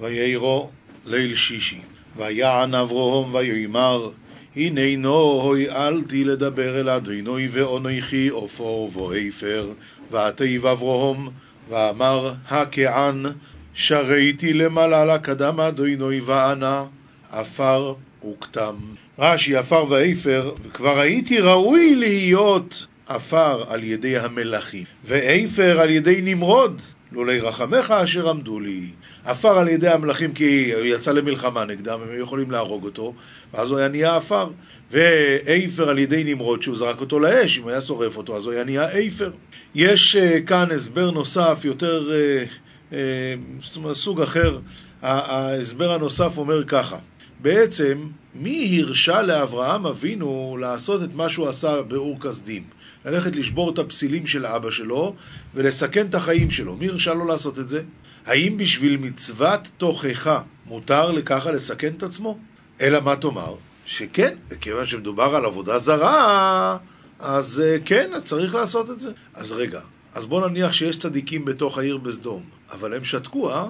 ויהירו ליל שישי. ויען אברהם ויאמר הננו הואלתי לדבר אל אדינוי ואנוכי עופר ואיפר ועתיב אברהם ואמר הכען שריתי למעלה קדם אדינוי וענה עפר וכתם רש"י עפר ואיפר וכבר הייתי ראוי להיות עפר על ידי המלכים ואיפר על ידי נמרוד לולי רחמך אשר עמדו לי עפר על ידי המלכים כי הוא יצא למלחמה נגדם, הם היו יכולים להרוג אותו, ואז הוא היה נהיה עפר. ואיפר על ידי נמרוד שהוא זרק אותו לאש, אם הוא היה שורף אותו אז הוא היה נהיה איפר. יש uh, כאן הסבר נוסף, יותר, uh, uh, סוג אחר. ההסבר הנוסף אומר ככה, בעצם מי הרשה לאברהם אבינו לעשות את מה שהוא עשה באור כסדים? ללכת לשבור את הפסילים של אבא שלו ולסכן את החיים שלו. מי הרשה לו לעשות את זה? האם בשביל מצוות תוכחה מותר לככה לסכן את עצמו? אלא מה תאמר? שכן, וכיוון שמדובר על עבודה זרה, אז אה, כן, אז צריך לעשות את זה. אז רגע, אז בוא נניח שיש צדיקים בתוך העיר בסדום, אבל הם שתקו, אה?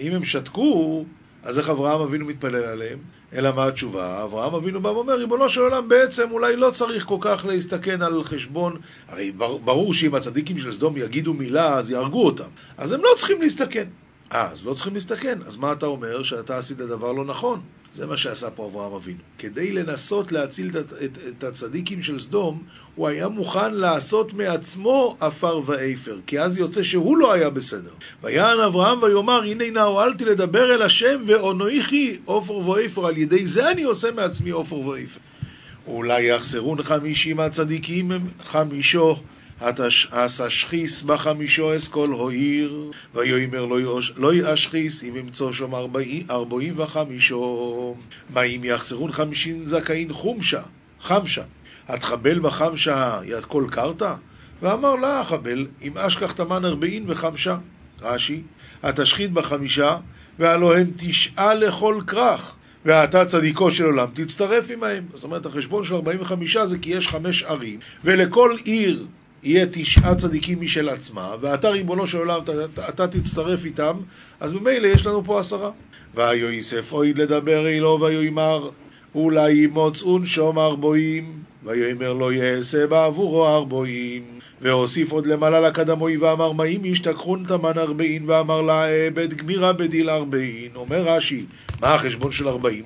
אם הם שתקו, אז איך אברהם אבינו מתפלל עליהם? אלא מה התשובה? אברהם אבינו בא ואומר, ריבונו של עולם, בעצם אולי לא צריך כל כך להסתכן על חשבון, הרי ברור שאם הצדיקים של סדום יגידו מילה, אז יהרגו אותם. אז הם לא צריכים להסתכן. אה, אז לא צריכים להסתכן. אז מה אתה אומר? שאתה עשית דבר לא נכון. זה מה שעשה פה אברהם אבינו. כדי לנסות להציל את, את, את הצדיקים של סדום, הוא היה מוכן לעשות מעצמו עפר ואיפר, כי אז יוצא שהוא לא היה בסדר. ויען אברהם ויאמר, הנה נא הועלתי לדבר אל השם ואונויכי עופר ואיפר, על ידי זה אני עושה מעצמי עופר ואיפר. אולי יחסרון חמישים הצדיקים חמישו אסשחיס בחמישו אסכול הועיר, ויאמר לא יאשחיס אם אמצוא שם ארבעים וחמישו. מה אם יחסרון חמישים זכאין חומשה, חמשה, התחבל בחמשה יד כל קרתא? ואמר לה החבל, אם אשכח תמן ארבעין וחמשה. רש"י, התשחית בחמישה, והלא הן תשעה לכל כרך. ואתה צדיקו של עולם, תצטרף עמהם. זאת אומרת, החשבון של 45 זה כי יש חמש ערים, ולכל עיר יהיה תשעה צדיקים משל עצמה, ואתה ריבונו של עולם, אתה, תצטרף איתם, אז ממילא יש לנו פה עשרה. ויוסף אויד לדבר אילו ויאמר אולי ימוצאון שום ארבועים ויאמר לא יעשה בעבורו ארבועים והוסיף עוד למעלה לקדמוי ואמר מה אם ישתכחון תמן ארבעין ואמר לה עבד גמירה בדיל ארבעין אומר רש"י מה החשבון של ארבעים?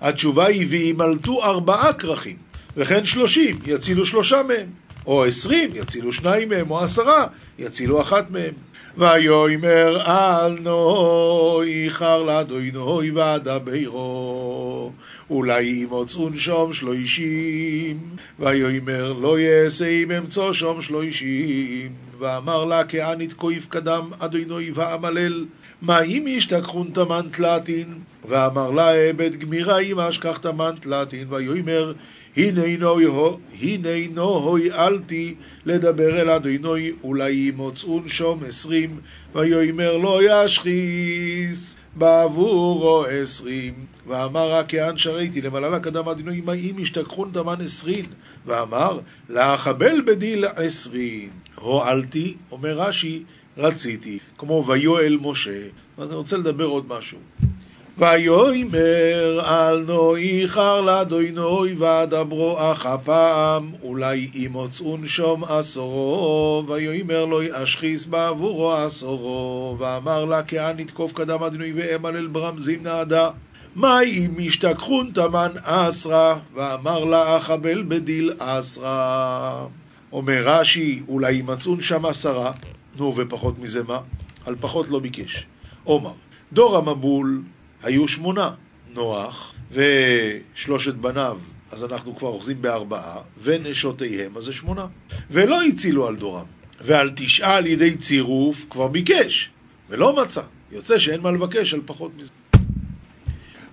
התשובה היא וימלטו ארבעה כרכים וכן שלושים יצילו שלושה מהם או עשרים, יצילו שניים מהם, או עשרה, יצילו אחת מהם. ויאמר אל נוי איחר לאדוני ואדברו אולי ימוצאון שום שלושים. ויאמר לא יעשה אם אמצוא שום שלושים. ואמר לה כענית כויף קדם אדוני ואמלל מה אם ישתכחון תמן תלתין ואמר לה עבד גמירה אם אשכח תמן תלתין ויאמר הנה הועלתי לדבר אל אדינוי, אולי ימוצאון שום עשרים, ויאמר לא ישחיס בעבורו עשרים. ואמר רק כען שריתי למעלה לקדם אדינוי, מה אם ישתכחון תמן עשרים? ואמר לאחבל בדיל עשרים. הועלתי, אומר רש"י, רציתי, כמו ויואל משה. אני רוצה לדבר עוד משהו. ויאמר אל נו איחר לאדוני ואדברו אך הפעם אולי ימוצאון שום עשורו ויאמר לו אשחיס בעבורו עשורו ואמר לה כען נתקוף קדם אדוני ואמלל ברמזים נעדה. מה אם ישתכחון תמן אסרה ואמר לה אחבל בדיל אסרה אומר רש"י אולי ימצאון שם עשרה נו ופחות מזה מה? על פחות לא ביקש. עומר דור המבול היו שמונה, נוח ושלושת בניו, אז אנחנו כבר אוחזים בארבעה, ונשותיהם, אז זה שמונה. ולא הצילו על דורם, ועל תשעה על ידי צירוף כבר ביקש, ולא מצא. יוצא שאין מה לבקש על פחות מזה.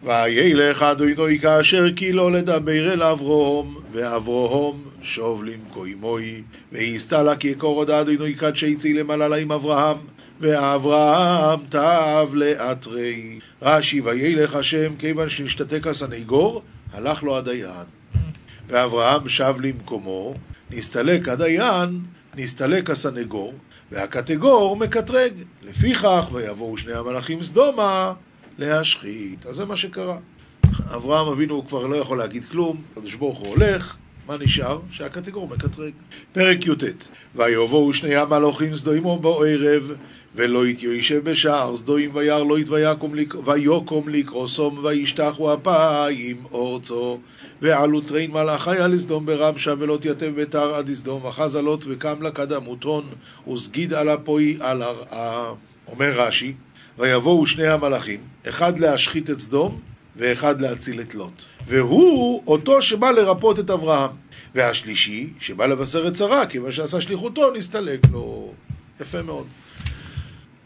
וילך אדוני כאשר כי לא לדבר אל אברום, ואברום שוב למקוימוי, והסתלה כי יקור עוד אדוני קדשי צי למעלה עם אברהם, ואברהם תב לאתרי. רש"י, וילך השם, כיוון שנשתתק הסנגור, הלך לו הדיין. ואברהם שב למקומו, נסתלק הדיין, נסתלק הסנגור, והקטגור מקטרג. לפיכך, ויבואו שני המלאכים סדומה להשחית. אז זה מה שקרה. אברהם אבינו כבר לא יכול להגיד כלום, הקדוש ברוך הוא הולך, מה נשאר? שהקטגור מקטרג. פרק י"ט: ויבואו שני המלאכים סדומו בערב ולא יתיישב בשער סדוים וירא לא ויוקום לקרוא סום וישתחו אפיים אורצו ועלו טרין מלאכי על סדום ברמשה ולא תיתב ביתר עד סדום אחז עלות וקם לה קדמותון וסגיד על אפוי על הרעה. אומר רש"י ויבואו שני המלאכים אחד להשחית את סדום ואחד להציל את לוט. והוא אותו שבא לרפות את אברהם. והשלישי שבא לבשר את שרה כיוון שעשה שליחותו נסתלק לו. יפה מאוד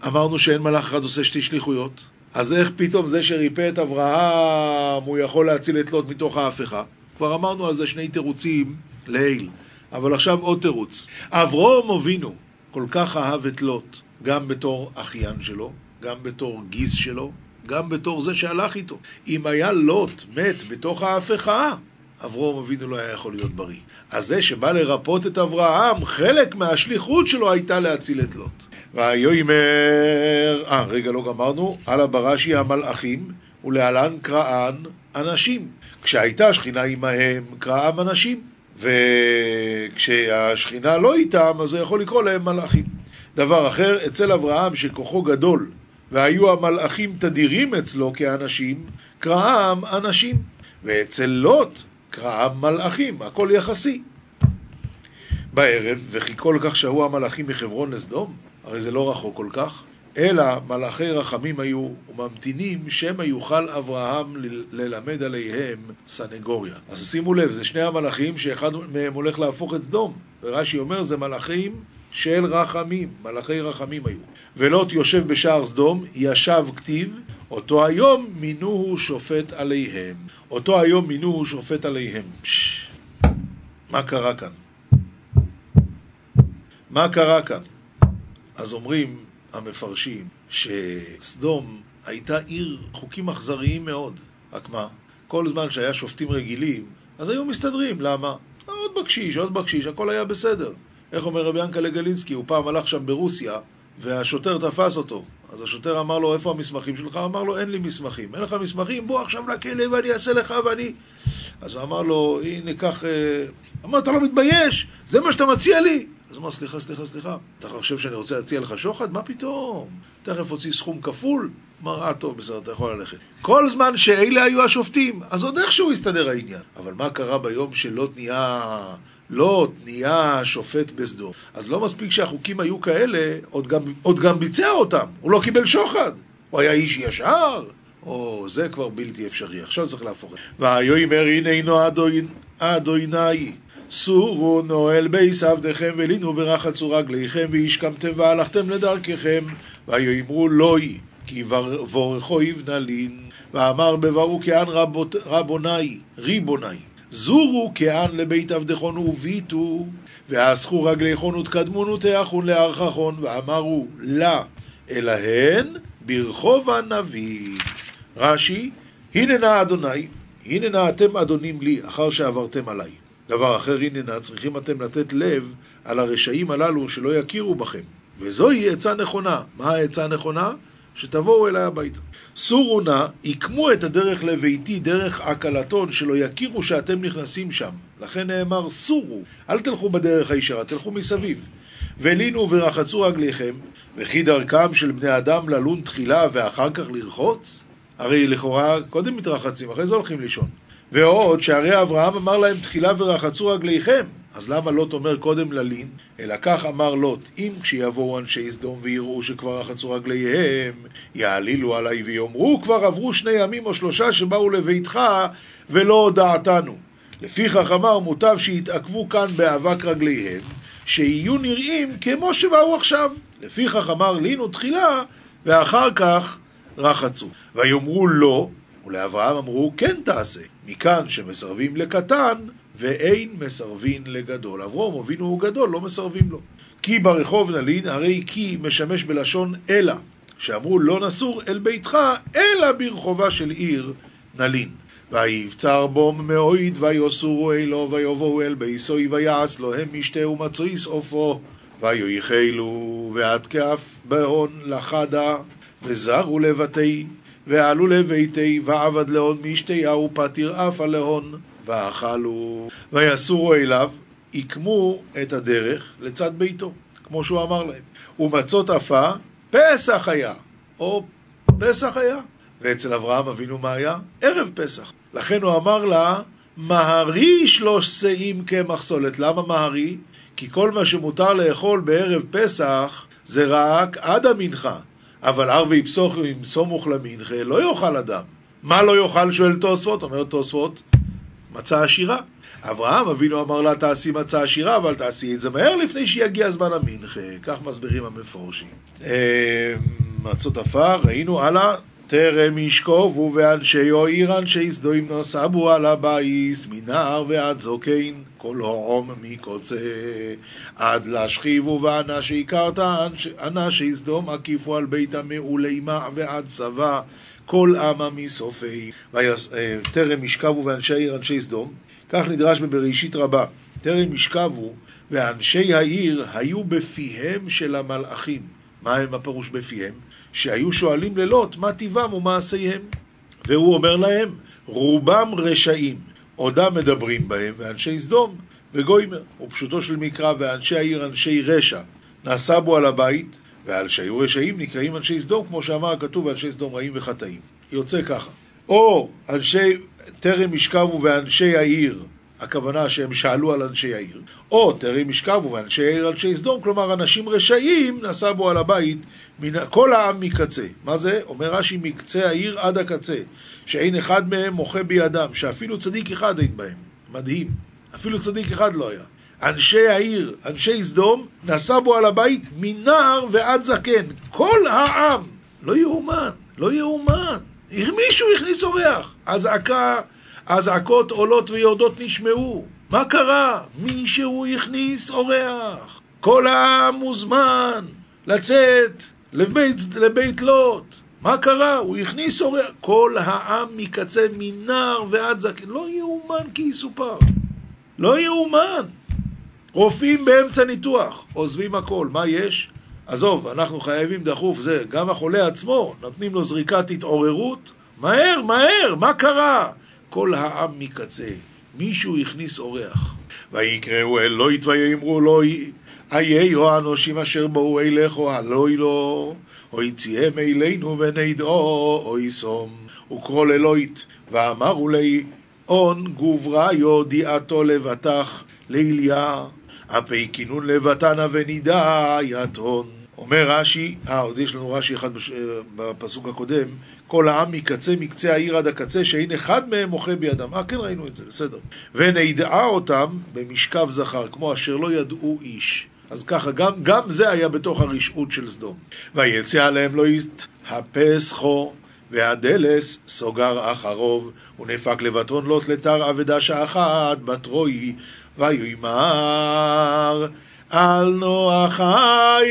אמרנו שאין מלאך אחד עושה שתי שליחויות, אז איך פתאום זה שריפא את אברהם הוא יכול להציל את לוט מתוך ההפכה? כבר אמרנו על זה שני תירוצים לעיל, אבל עכשיו עוד תירוץ. אברום אבינו כל כך אהב את לוט, גם בתור אחיין שלו, גם בתור גיס שלו, גם בתור זה שהלך איתו. אם היה לוט מת בתוך ההפכה, אברום אבינו לא היה יכול להיות בריא. אז זה שבא לרפות את אברהם, חלק מהשליחות שלו הייתה להציל את לוט. ויאמר, אה, רגע, לא גמרנו, על הברשי המלאכים, ולהלן קראן אנשים. כשהייתה שכינה עמהם, קראם אנשים. וכשהשכינה לא איתם, אז הוא יכול לקרוא להם מלאכים. דבר אחר, אצל אברהם שכוחו גדול, והיו המלאכים תדירים אצלו כאנשים, קראם אנשים. ואצל לוט, קראם מלאכים, הכל יחסי. בערב, וכי כל כך שהו המלאכים מחברון לסדום, הרי זה לא רחוק כל כך, אלא מלאכי רחמים היו וממתינים שמא יוכל אברהם ללמד עליהם סנגוריה. אז שימו לב, זה שני המלאכים שאחד מהם הולך להפוך את סדום, ורש"י אומר זה מלאכים של רחמים, מלאכי רחמים היו. ולוט יושב בשער סדום, ישב כתיב, אותו היום מינוהו שופט עליהם. אותו היום מינוהו שופט עליהם. פש, מה קרה כאן? מה קרה כאן? אז אומרים המפרשים שסדום הייתה עיר חוקים אכזריים מאוד. רק מה? כל זמן שהיה שופטים רגילים, אז היו מסתדרים. למה? עוד בקשיש, עוד בקשיש, הכל היה בסדר. איך אומר רבי ינקלה גלינסקי? הוא פעם הלך שם ברוסיה, והשוטר תפס אותו. אז השוטר אמר לו, איפה המסמכים שלך? אמר לו, אין לי מסמכים. אין לך מסמכים? בוא עכשיו לכלא ואני אעשה לך ואני... אז הוא אמר לו, הנה, קח... אה, אמר, אתה לא מתבייש? זה מה שאתה מציע לי? אז הוא אמר, סליחה, סליחה, סליחה, אתה חושב שאני רוצה להציע לך שוחד? מה פתאום? תכף הוציא סכום כפול. אמר, אה, טוב, בסדר, אתה יכול ללכת. כל זמן שאלה היו השופטים, אז עוד איכשהו הסתדר העניין. אבל מה קרה ביום שלוט נהיה... לוט נהיה שופט בסדום. אז לא מספיק שהחוקים היו כאלה, עוד גם, עוד גם ביצע אותם. הוא לא קיבל שוחד. הוא היה איש ישר. או, זה כבר בלתי אפשרי. עכשיו צריך להפוך את זה. והיאמר הננו אדוני סורו נועל בייס עבדיכם ולינו ורחצו רגליכם והשכמתם והלכתם לדרככם. ויאמרו לוי כי בורכו יבנה לין. ואמר בברו כען רבוני ריבוני זורו כען לבית עבדכון וביטו ואסכו רגליכון ותקדמון ותאכון לארככון. ואמרו לה אלהן ברחוב הנביא. רש"י הנה נא אדוני הנה נא אתם אדונים לי אחר שעברתם עליי דבר אחר, הננה, צריכים אתם לתת לב על הרשעים הללו שלא יכירו בכם. וזוהי עצה נכונה. מה העצה הנכונה? שתבואו אליי הביתה. סורו נא, עקמו את הדרך לביתי דרך עקלתון, שלא יכירו שאתם נכנסים שם. לכן נאמר סורו, אל תלכו בדרך הישרה, תלכו מסביב. ולינו ורחצו רגליכם, וכי דרכם של בני אדם ללון תחילה ואחר כך לרחוץ? הרי לכאורה קודם מתרחצים, אחרי זה הולכים לישון. ועוד שהרי אברהם אמר להם תחילה ורחצו רגליכם אז למה לוט אומר קודם ללין? אלא כך אמר לוט, אם כשיבואו אנשי סדום ויראו שכבר רחצו רגליהם, יעלילו עליי ויאמרו, כבר עברו שני ימים או שלושה שבאו לביתך ולא הודעתנו. לפיכך אמר, מוטב שיתעכבו כאן באבק רגליהם, שיהיו נראים כמו שבאו עכשיו. לפיכך אמר לינו תחילה, ואחר כך רחצו. ויאמרו לא, ולאברהם אמרו כן תעשה. מכאן שמסרבים לקטן ואין מסרבין לגדול. אברום אבינו הוא גדול, לא מסרבים לו. כי ברחוב נלין, הרי כי משמש בלשון אלא, שאמרו לא נסור אל ביתך, אלא ברחובה של עיר נלין. ויבצר בום מאויד ויוסורו אלו ויבואו אל ביסוי ויעש לו הם משתה ומצויס עופו ויחלו ועד כף בהון לחדה וזרו לבתי ועלו לביתי ועבד להון משתיה ופתיר אף הלהון ואכלו ויסורו אליו עיקמו את הדרך לצד ביתו כמו שהוא אמר להם ומצות עפה פסח היה או פסח היה ואצל אברהם אבינו מה היה? ערב פסח לכן הוא אמר לה מהרי שלוש שאים קמח סולת למה מהרי? כי כל מה שמותר לאכול בערב פסח זה רק עד המנחה. אבל ערבי פסוחים סמוך למנחה לא יאכל אדם. מה לא יאכל? שואל תוספות, אומר תוספות, מצה עשירה. אברהם אבינו אמר לה תעשי מצה עשירה, אבל תעשי את זה מהר לפני שיגיע זמן המנחה. כך מסבירים המפורשים. אה, מצות אפה, ראינו הלאה. טרם ישכבו ואנשי העיר אנשי סדום נסבו על הבית מנער ועד זקן כל העם מקצה. עד לא שכיבו ואנשי קרתא אנשי סדום אקיפו על ביתא מעולימא ועד סבא כל עמה מסופי. טרם ישכבו ואנשי העיר אנשי סדום כך נדרש בבראשית רבה. טרם ישכבו ואנשי העיר היו בפיהם של המלאכים. מה הם הפירוש בפיהם? שהיו שואלים ללוט מה טיבם ומעשיהם. והוא אומר להם, רובם רשעים, עודם מדברים בהם, ואנשי סדום וגוימר. ופשוטו של מקרא, ואנשי העיר אנשי רשע, נעשה בו על הבית, ועל שהיו רשעים נקראים אנשי סדום, כמו שאמר הכתוב, ואנשי סדום רעים וחטאים. יוצא ככה. או אנשי טרם ישכבו ואנשי העיר הכוונה שהם שאלו על אנשי העיר. או טרם ישכבו ואנשי העיר אנשי סדום, כלומר אנשים רשעים נשא בו על הבית מן, כל העם מקצה. מה זה? אומר רש"י מקצה העיר עד הקצה, שאין אחד מהם מוחה בידם, שאפילו צדיק אחד אין בהם. מדהים. אפילו צדיק אחד לא היה. אנשי העיר, אנשי סדום, נשא בו על הבית מנער ועד זקן. כל העם. לא יאומן, לא יאומן. מישהו הכניס אורח. אזעקה האזעקות עולות ויורדות נשמעו. מה קרה? מישהו הכניס אורח. כל העם מוזמן לצאת לבית, לבית לוט. מה קרה? הוא הכניס אורח. כל העם מקצה מנער ועד זקן. לא יאומן כי יסופר. לא יאומן. רופאים באמצע ניתוח, עוזבים הכל. מה יש? עזוב, אנחנו חייבים דחוף זה. גם החולה עצמו, נותנים לו זריקת התעוררות. מהר, מהר, מה קרה? כל העם מקצה. מישהו הכניס אורח. ויקראו אלוהית ויאמרו לו אייהו האנושים אשר באו אליכו הלוי לו או יציאם אלינו ונדעו או יסום וקרוא לאלוהית ואמרו לי און גוברה יודיעתו לבטח לאליה אפי כינון לבטנה ונידע יתון אומר רש"י, אה עוד יש לנו רש"י אחד בפסוק הקודם כל העם מקצה מקצה העיר עד הקצה, שאין אחד מהם מוחה בידם. אה, כן ראינו את זה, בסדר. ונדעה אותם במשכב זכר, כמו אשר לא ידעו איש. אז ככה, גם, גם זה היה בתוך הרשעות של סדום. ויצא עליהם לא יתאפס חו, והדלס סוגר אחרוב, ונפק לבטון לוט לתר אבדה שאחת בתרועי, ויאמר על נוחי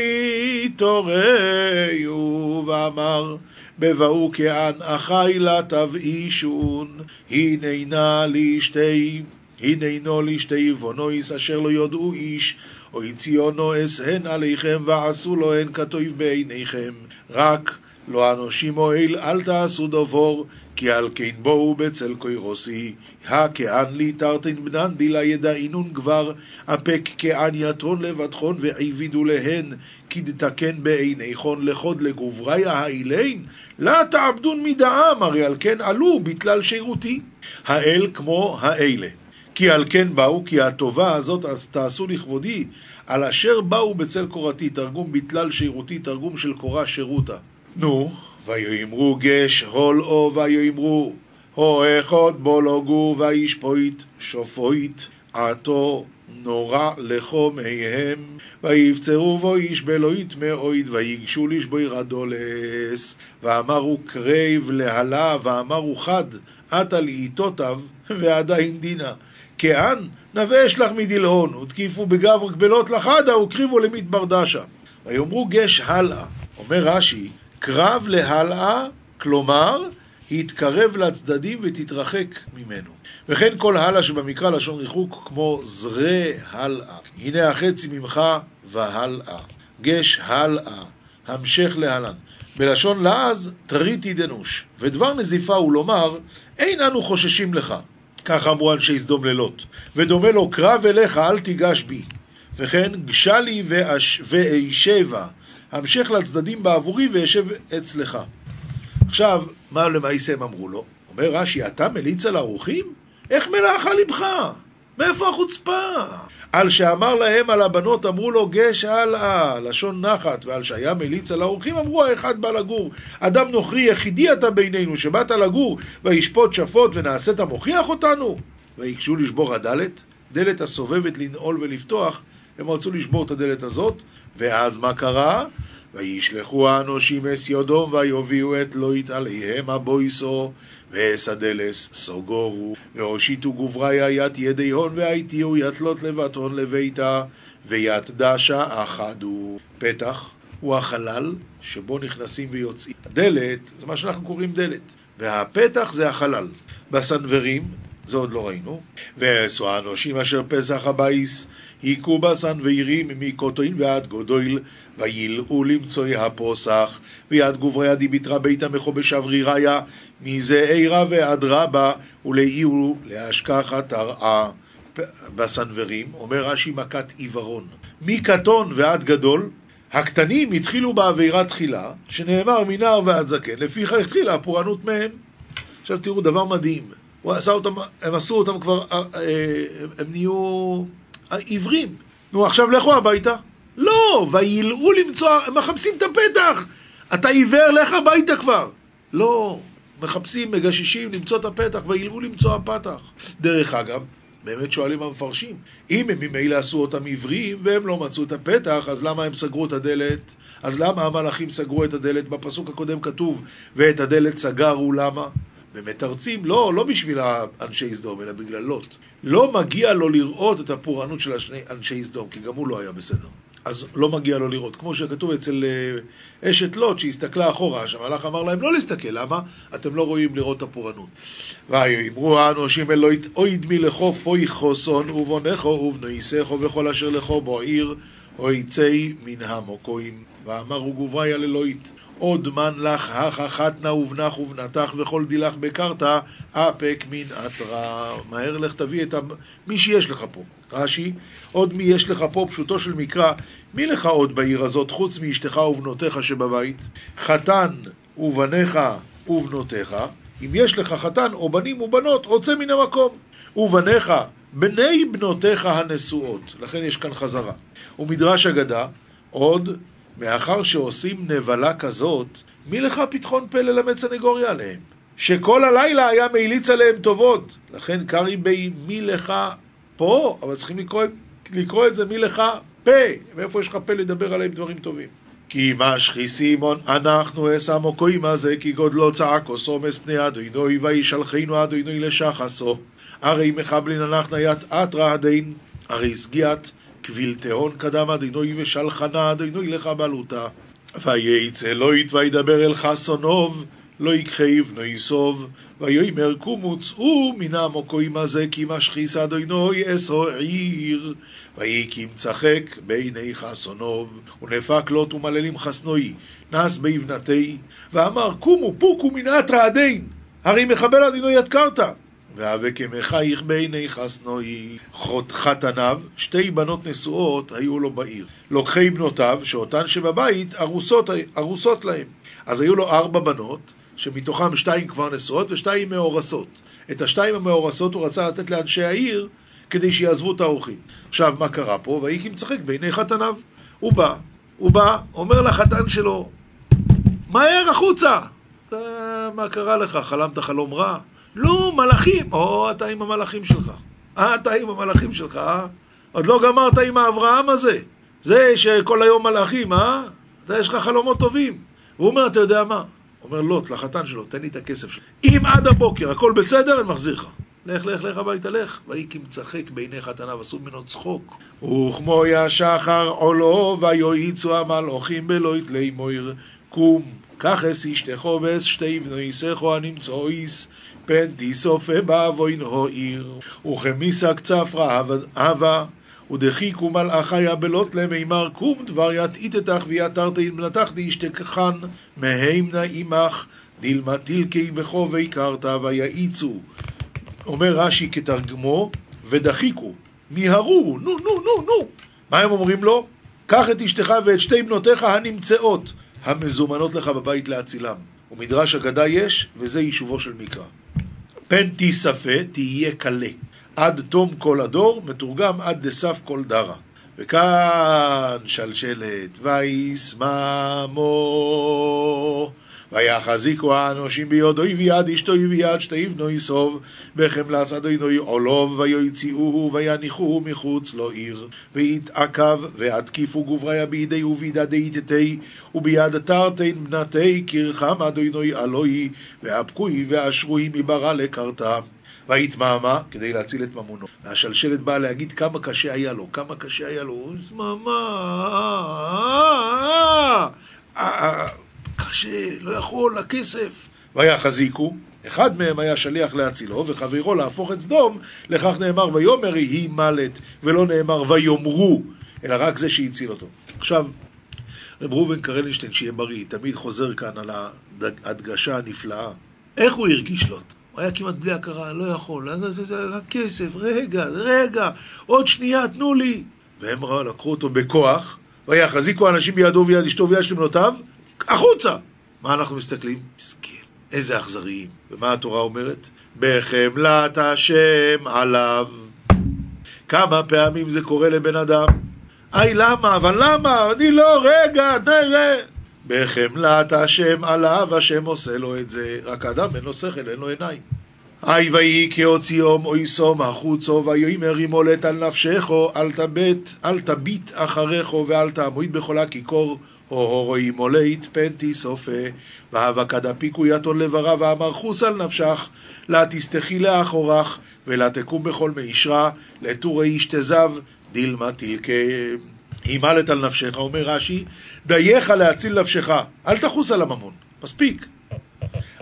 תורהו, ואמר בבואו כען אחי לה תבאישון, הננה לשתי, הננו לשתי בונויס אשר לא יודעו איש, או הציונו אסהן עליכם ועשו לו הן כתוב בעיניכם, רק לא אנושים אוהל אל תעשו דבור, כי על כן בואו בצל קוירוסי, הכען לי תרתן בנן דילה ידעינון כבר, אפק כען יתרון לבטחון ועבידו להן, כי דתקן בעיניכון לחוד לגובריה האילין, לה תעבדון מדעם, הרי על כן עלו בתלל שירותי. האל כמו האלה. כי על כן באו, כי הטובה הזאת תעשו לכבודי, על אשר באו בצל קורתי, תרגום בתלל שירותי, תרגום של קורה שירותה. נו, ויאמרו גש הול או ויאמרו הו אחד בו לא וישפוט שופוט עתו נורא לחומיהם ויבצרו בו איש בלא יטמאויד ויגשו לשבוי רדולס ואמרו קרב להלה ואמרו חד עתה לאיתותיו ועדיין דינה כען נבש לך מדלהון ותקיפו בגב גבלות לחדה וקריבו למדבר דשה ויאמרו גש הלאה אומר רש"י קרב להלאה, כלומר, התקרב לצדדים ותתרחק ממנו. וכן כל הלאה שבמקרא לשון ריחוק כמו זרה הלאה. הנה החצי ממך והלאה. גש הלאה, המשך להלן. בלשון לעז, תריתי דנוש. ודבר נזיפה הוא לומר, אין אנו חוששים לך. כך אמרו אנשי סדום ללוט. ודומה לו, קרב אליך, אל תיגש בי. וכן, גשה לי ואשבה. המשך לצדדים בעבורי ואשב אצלך. עכשיו, מה למעשה הם אמרו לו? אומר רש"י, אתה מליץ על האורחים? איך מלאכה לבך? מאיפה החוצפה? על שאמר להם על הבנות, אמרו לו גש הלאה, לשון נחת, ועל שהיה מליץ על האורחים, אמרו האחד בא לגור. אדם נוכרי יחידי אתה בינינו, שבאת לגור, וישפוט שפוט ונעשית מוכיח אותנו? ויקשו לשבור הדלת, דלת הסובבת לנעול ולפתוח, הם רצו לשבור את הדלת הזאת, ואז מה קרה? וישלחו האנושים אס יודום, ויוביאו את לויט עליהם הבויסו, ואסדלס סוגורו, והושיטו גובריה ית ידי הון, והייתיהו יתלות לבטון לביתה, וית דשה אחדו. פתח הוא החלל שבו נכנסים ויוצאים. הדלת, זה מה שאנחנו קוראים דלת, והפתח זה החלל. בסנוורים, זה עוד לא ראינו, ועשו האנושים אשר פסח הבייס, היכו בסנוורים מקוטוין ועד גודויל, וילאו למצואי הפוסח, ויד גובריה דיביטרה ביתה מכו בשבריריה, מזה ועד רבה, ולאיהו להשכחת הרעה. בסנוורים, אומר רש"י מכת עיוורון. מקטון ועד גדול, הקטנים התחילו בעבירה תחילה, שנאמר מנער ועד זקן, לפיכך התחילה הפורענות מהם. עכשיו תראו דבר מדהים, הוא עשה אותם, הם עשו אותם כבר, אה, אה, הם נהיו עיוורים. נו עכשיו לכו הביתה. לא, וילאו למצוא, מחפשים את הפתח. אתה עיוור, לך הביתה כבר. לא, מחפשים, מגששים למצוא את הפתח, וילאו למצוא הפתח. דרך אגב, באמת שואלים המפרשים, אם הם ממילא עשו אותם עיוורים והם לא מצאו את הפתח, אז למה הם סגרו את הדלת? אז למה המלאכים סגרו את הדלת? בפסוק הקודם כתוב, ואת הדלת סגרו, למה? ומתרצים, לא, לא בשביל אנשי סדום, אלא בגלל לוט. לא מגיע לו לראות את הפורענות של אנשי סדום, כי גם הוא לא היה בסדר. אז לא מגיע לו לראות. כמו שכתוב אצל אה, אשת לוט, שהסתכלה אחורה, שהמלאך אמר להם לא להסתכל, למה? אתם לא רואים לראות את הפורענות. ויאמרו האנושים אלוהית, אוי דמי לכו פוי חוסון, ובונכו ובנויסכו וכל אשר לכו בו עיר, אוי צי מן המוקוים. ואמרו גובריה ללוהית, עוד מן לך הכה חתנה ובנך ובנתך וכל דילך בקרתא אפק מן אתרא. מהר לך תביא את מי שיש לך פה. רש"י, עוד מי יש לך פה, פשוטו של מקרא, מי לך עוד בעיר הזאת חוץ מאשתך ובנותיך שבבית? חתן ובניך ובנותיך, אם יש לך חתן או בנים ובנות, רוצה מן המקום. ובניך, בני בנותיך הנשואות, לכן יש כאן חזרה. ומדרש אגדה, עוד מאחר שעושים נבלה כזאת, מי לך פתחון פה ללמד סנגוריה עליהם? שכל הלילה היה מעיליץ עליהם טובות. לכן קרעי בי מי לך פה, אבל צריכים לקרוא, לקרוא את זה מי לך פה. מאיפה יש לך פה לדבר עליהם דברים טובים? כי משחי סימון אנחנו אסמו קוימה זה כי גודלו צעקו סומס פני אדוינוי וישלחנו אדוינוי לשחסו הרי מחבלין אנחנו ית אתרא הדין הרי סגיית קביל תהון קדם אדינוי ושלחנה אדינוי לך. וייצא לא וידבר אל חסונוב, לא יכחיב לא יסוב, ויאמר קומו צאו מן המוקוים הזה כי משחיס אדינוי אסו עיר. ויקים צחק בעיני חסונוב, ונפק לוט ומללים חסנוי, נס באבנתי, ואמר קומו פוקו מן אתרא הדין, הרי מחבל אדינוי יד קרתא. והווה כמחייך בעיני חסנוי. חתניו, שתי בנות נשואות היו לו בעיר. לוקחי בנותיו, שאותן שבבית, ארוסות, ארוסות להם. אז היו לו ארבע בנות, שמתוכן שתיים כבר נשואות ושתיים מאורסות. את השתיים המאורסות הוא רצה לתת לאנשי העיר כדי שיעזבו את האורחים. עכשיו, מה קרה פה? ויהי כי משחק בעיני חתניו. הוא בא, הוא בא, אומר לחתן שלו, מהר החוצה! מה קרה לך? חלמת חלום רע? לא, מלאכים. או, אתה עם המלאכים שלך. אה, אתה עם המלאכים שלך, אה? עוד לא גמרת עם האברהם הזה. זה שכל היום מלאכים, אה? אתה יש לך חלומות טובים. והוא אומר, אתה יודע מה? אומר לוט לחתן שלו, תן לי את הכסף שלו. אם עד הבוקר הכל בסדר, אני מחזיר לך. לך, לך, לך הביתה, לך. ויהי כמצחק בעיני חתניו, עשו ממנו צחוק. וכמו ישחר עולו, ויועיצו המלאכים בלא יתלי מויר. קום, קח אס אשתכו ואס שתי בני סכו הנמצאויס. פן תיסופה באבוין הועיר, וכמיסק צפרא הווה, ודחיקו מלאכיה בלוט למימר קום דבר יתעיתתך ויתרתי מנתך דאשתכחן מהימנה עמך דילמה תלקי בכו והכרת ויעיצו. אומר רש"י כתרגמו ודחיקו מיהרו נו נו נו נו. מה הם אומרים לו? קח את אשתך ואת שתי בנותיך הנמצאות המזומנות לך בבית להצילם. ומדרש אגדה יש וזה יישובו של מקרא פן תיספה תהיה קלה עד תום כל הדור, מתורגם עד דסף כל דרה. וכאן שלשלת, וישממו, ויחזיקו האנושים ביודו ויד אשתו ויד שתי בנו יסוב, בחמלס אדוני עולוב, ויוציאוהו ויניחוהו מחוץ לו עיר, ויתעכב, והתקיפו גובריה בידי ובידה דאיתתי, וביד תרתן בנתי קרחם אדוני אלוהי, ואבקוי ואשרוי מברא לקרתה. ויתמהמה כדי להציל את ממונו. והשלשלת באה להגיד כמה קשה היה לו, כמה קשה היה לו, זממה, קשה, לא יכול, הכסף. ויחזיקו, אחד מהם היה שליח להצילו, וחברו להפוך את סדום, לכך נאמר ויאמר יהי מלט, ולא נאמר ויאמרו, אלא רק זה שהציל אותו. עכשיו, רב ראובן קרלינשטיין, שיהיה בריא, תמיד חוזר כאן על ההדגשה הנפלאה. איך הוא הרגיש לוט? הוא היה כמעט בלי הכרה, לא יכול, הכסף, רגע, רגע, עוד שנייה, תנו לי. והם לקחו אותו בכוח, ויחזיקו אנשים בידו וביד אשתו ויד שלמנותיו, החוצה. מה אנחנו מסתכלים? מסכן, איזה אכזריים. ומה התורה אומרת? בחמלת השם עליו. כמה פעמים זה קורה לבן אדם? היי, למה? אבל למה? אני לא, רגע, תראה. בחמלת השם עליו, השם עושה לו את זה. רק האדם אין לו שכל, אין לו עיניים. היי ויהי כי הוציאום אויסום החוצו ויאמר ימולט על נפשךו אל תביט אחריכו ואל תעמוד בכל הכיכור הו רואי מולט פנטי סופה והאבקה דפיקו יתון לברה ואמר חוס על נפשך לה תסתכי לאחורך ולה תקום בכל מישרה לטורי איש תזב דילמה תלכה הימלת על נפשך, אומר רש"י, דייך להציל נפשך, אל תחוס על הממון, מספיק.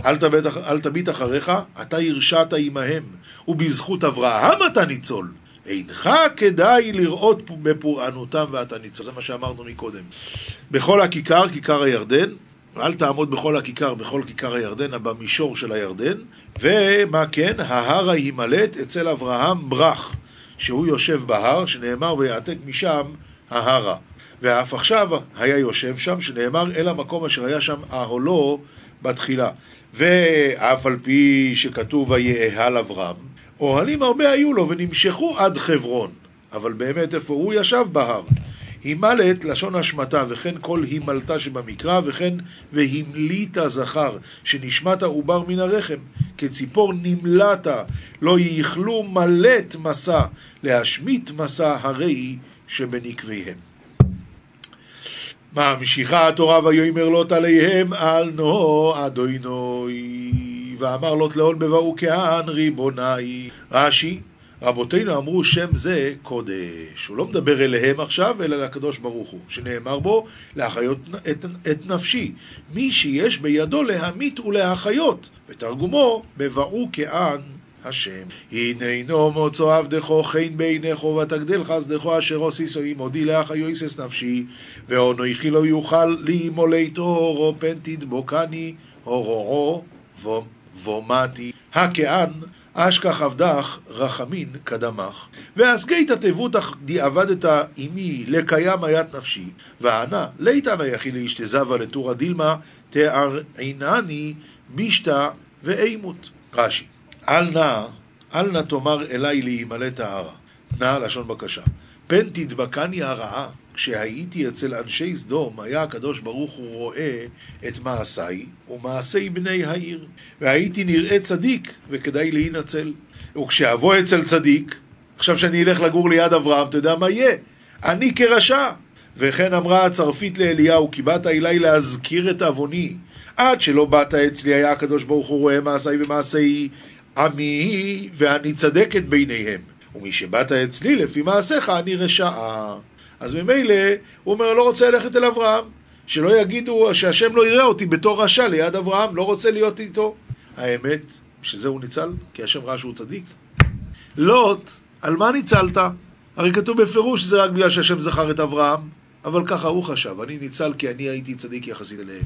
אל, תביט, אל תביט אחריך, אתה הרשעת עמהם, ובזכות אברהם אתה ניצול. אינך כדאי לראות בפורענותם ואתה ניצול. זה מה שאמרנו מקודם. בכל הכיכר, כיכר הירדן, אל תעמוד בכל הכיכר, בכל כיכר הירדן, במישור של הירדן, ומה כן? ההר הימלט אצל אברהם ברח, שהוא יושב בהר, שנאמר ויעתק משם ההרה. ואף עכשיו היה יושב שם, שנאמר אל המקום אשר היה שם אהלו בתחילה. ואף על פי שכתוב ויאהל אברהם, אוהלים הרבה היו לו ונמשכו עד חברון. אבל באמת איפה הוא ישב בהר. הימלת, לשון השמטה, וכן כל הימלתה שבמקרא, וכן והמליטה זכר, שנשמת העובר מן הרחם, כציפור נמלטה, לא יכלו מלט מסע, להשמיט מסע הרי שבנקביהם. ממשיכה התורה ויאמר לוט עליהם על נו אדוינוי ואמר לוט לאון בבאו כהן ריבוני רש"י רבותינו אמרו שם זה קודש הוא לא מדבר אליהם עכשיו אלא לקדוש ברוך הוא שנאמר בו להחיות את, את נפשי מי שיש בידו להמית ולהחיות ותרגומו בבאו כהן השם. הננו מוצא עבדכו חן בעיניכו ותגדל חסדכו אשר עוסיסו עמודי לאח יויסס נפשי ואונכי לא יוכל לי מולטו אורו פן תדבוקני אורו ומתי הכאן אשכח עבדך רחמין קדמך והסגית תבוטך דיעבדת עמי לקיים היית נפשי וענה ליתן היחי לאשתזבה לטורה דילמה תארעינני בישתא ואימות רש"י אל נא, אל נא תאמר אליי להימלא טהרה. נא לשון בקשה. פן תדבקני הרעה, כשהייתי אצל אנשי סדום, היה הקדוש ברוך הוא רואה את מעשיי ומעשי בני העיר. והייתי נראה צדיק, וכדאי להינצל. וכשאבוא אצל צדיק, עכשיו שאני אלך לגור ליד אברהם, אתה יודע מה יהיה? אני כרשע. וכן אמרה הצרפית לאליהו, כי באת אליי להזכיר את עווני. עד שלא באת אצלי, היה הקדוש ברוך הוא רואה מעשיי ומעשי עמי ואני צדקת ביניהם. ומי שבאת אצלי לפי מעשיך אני רשעה. אז ממילא הוא אומר לא רוצה ללכת אל אברהם. שלא יגידו שהשם לא יראה אותי בתור רשע ליד אברהם, לא רוצה להיות איתו. האמת, שזה הוא ניצל? כי השם ראה שהוא צדיק. לוט, על מה ניצלת? הרי כתוב בפירוש שזה רק בגלל שהשם זכר את אברהם, אבל ככה הוא חשב, אני ניצל כי אני הייתי צדיק יחסית אליהם.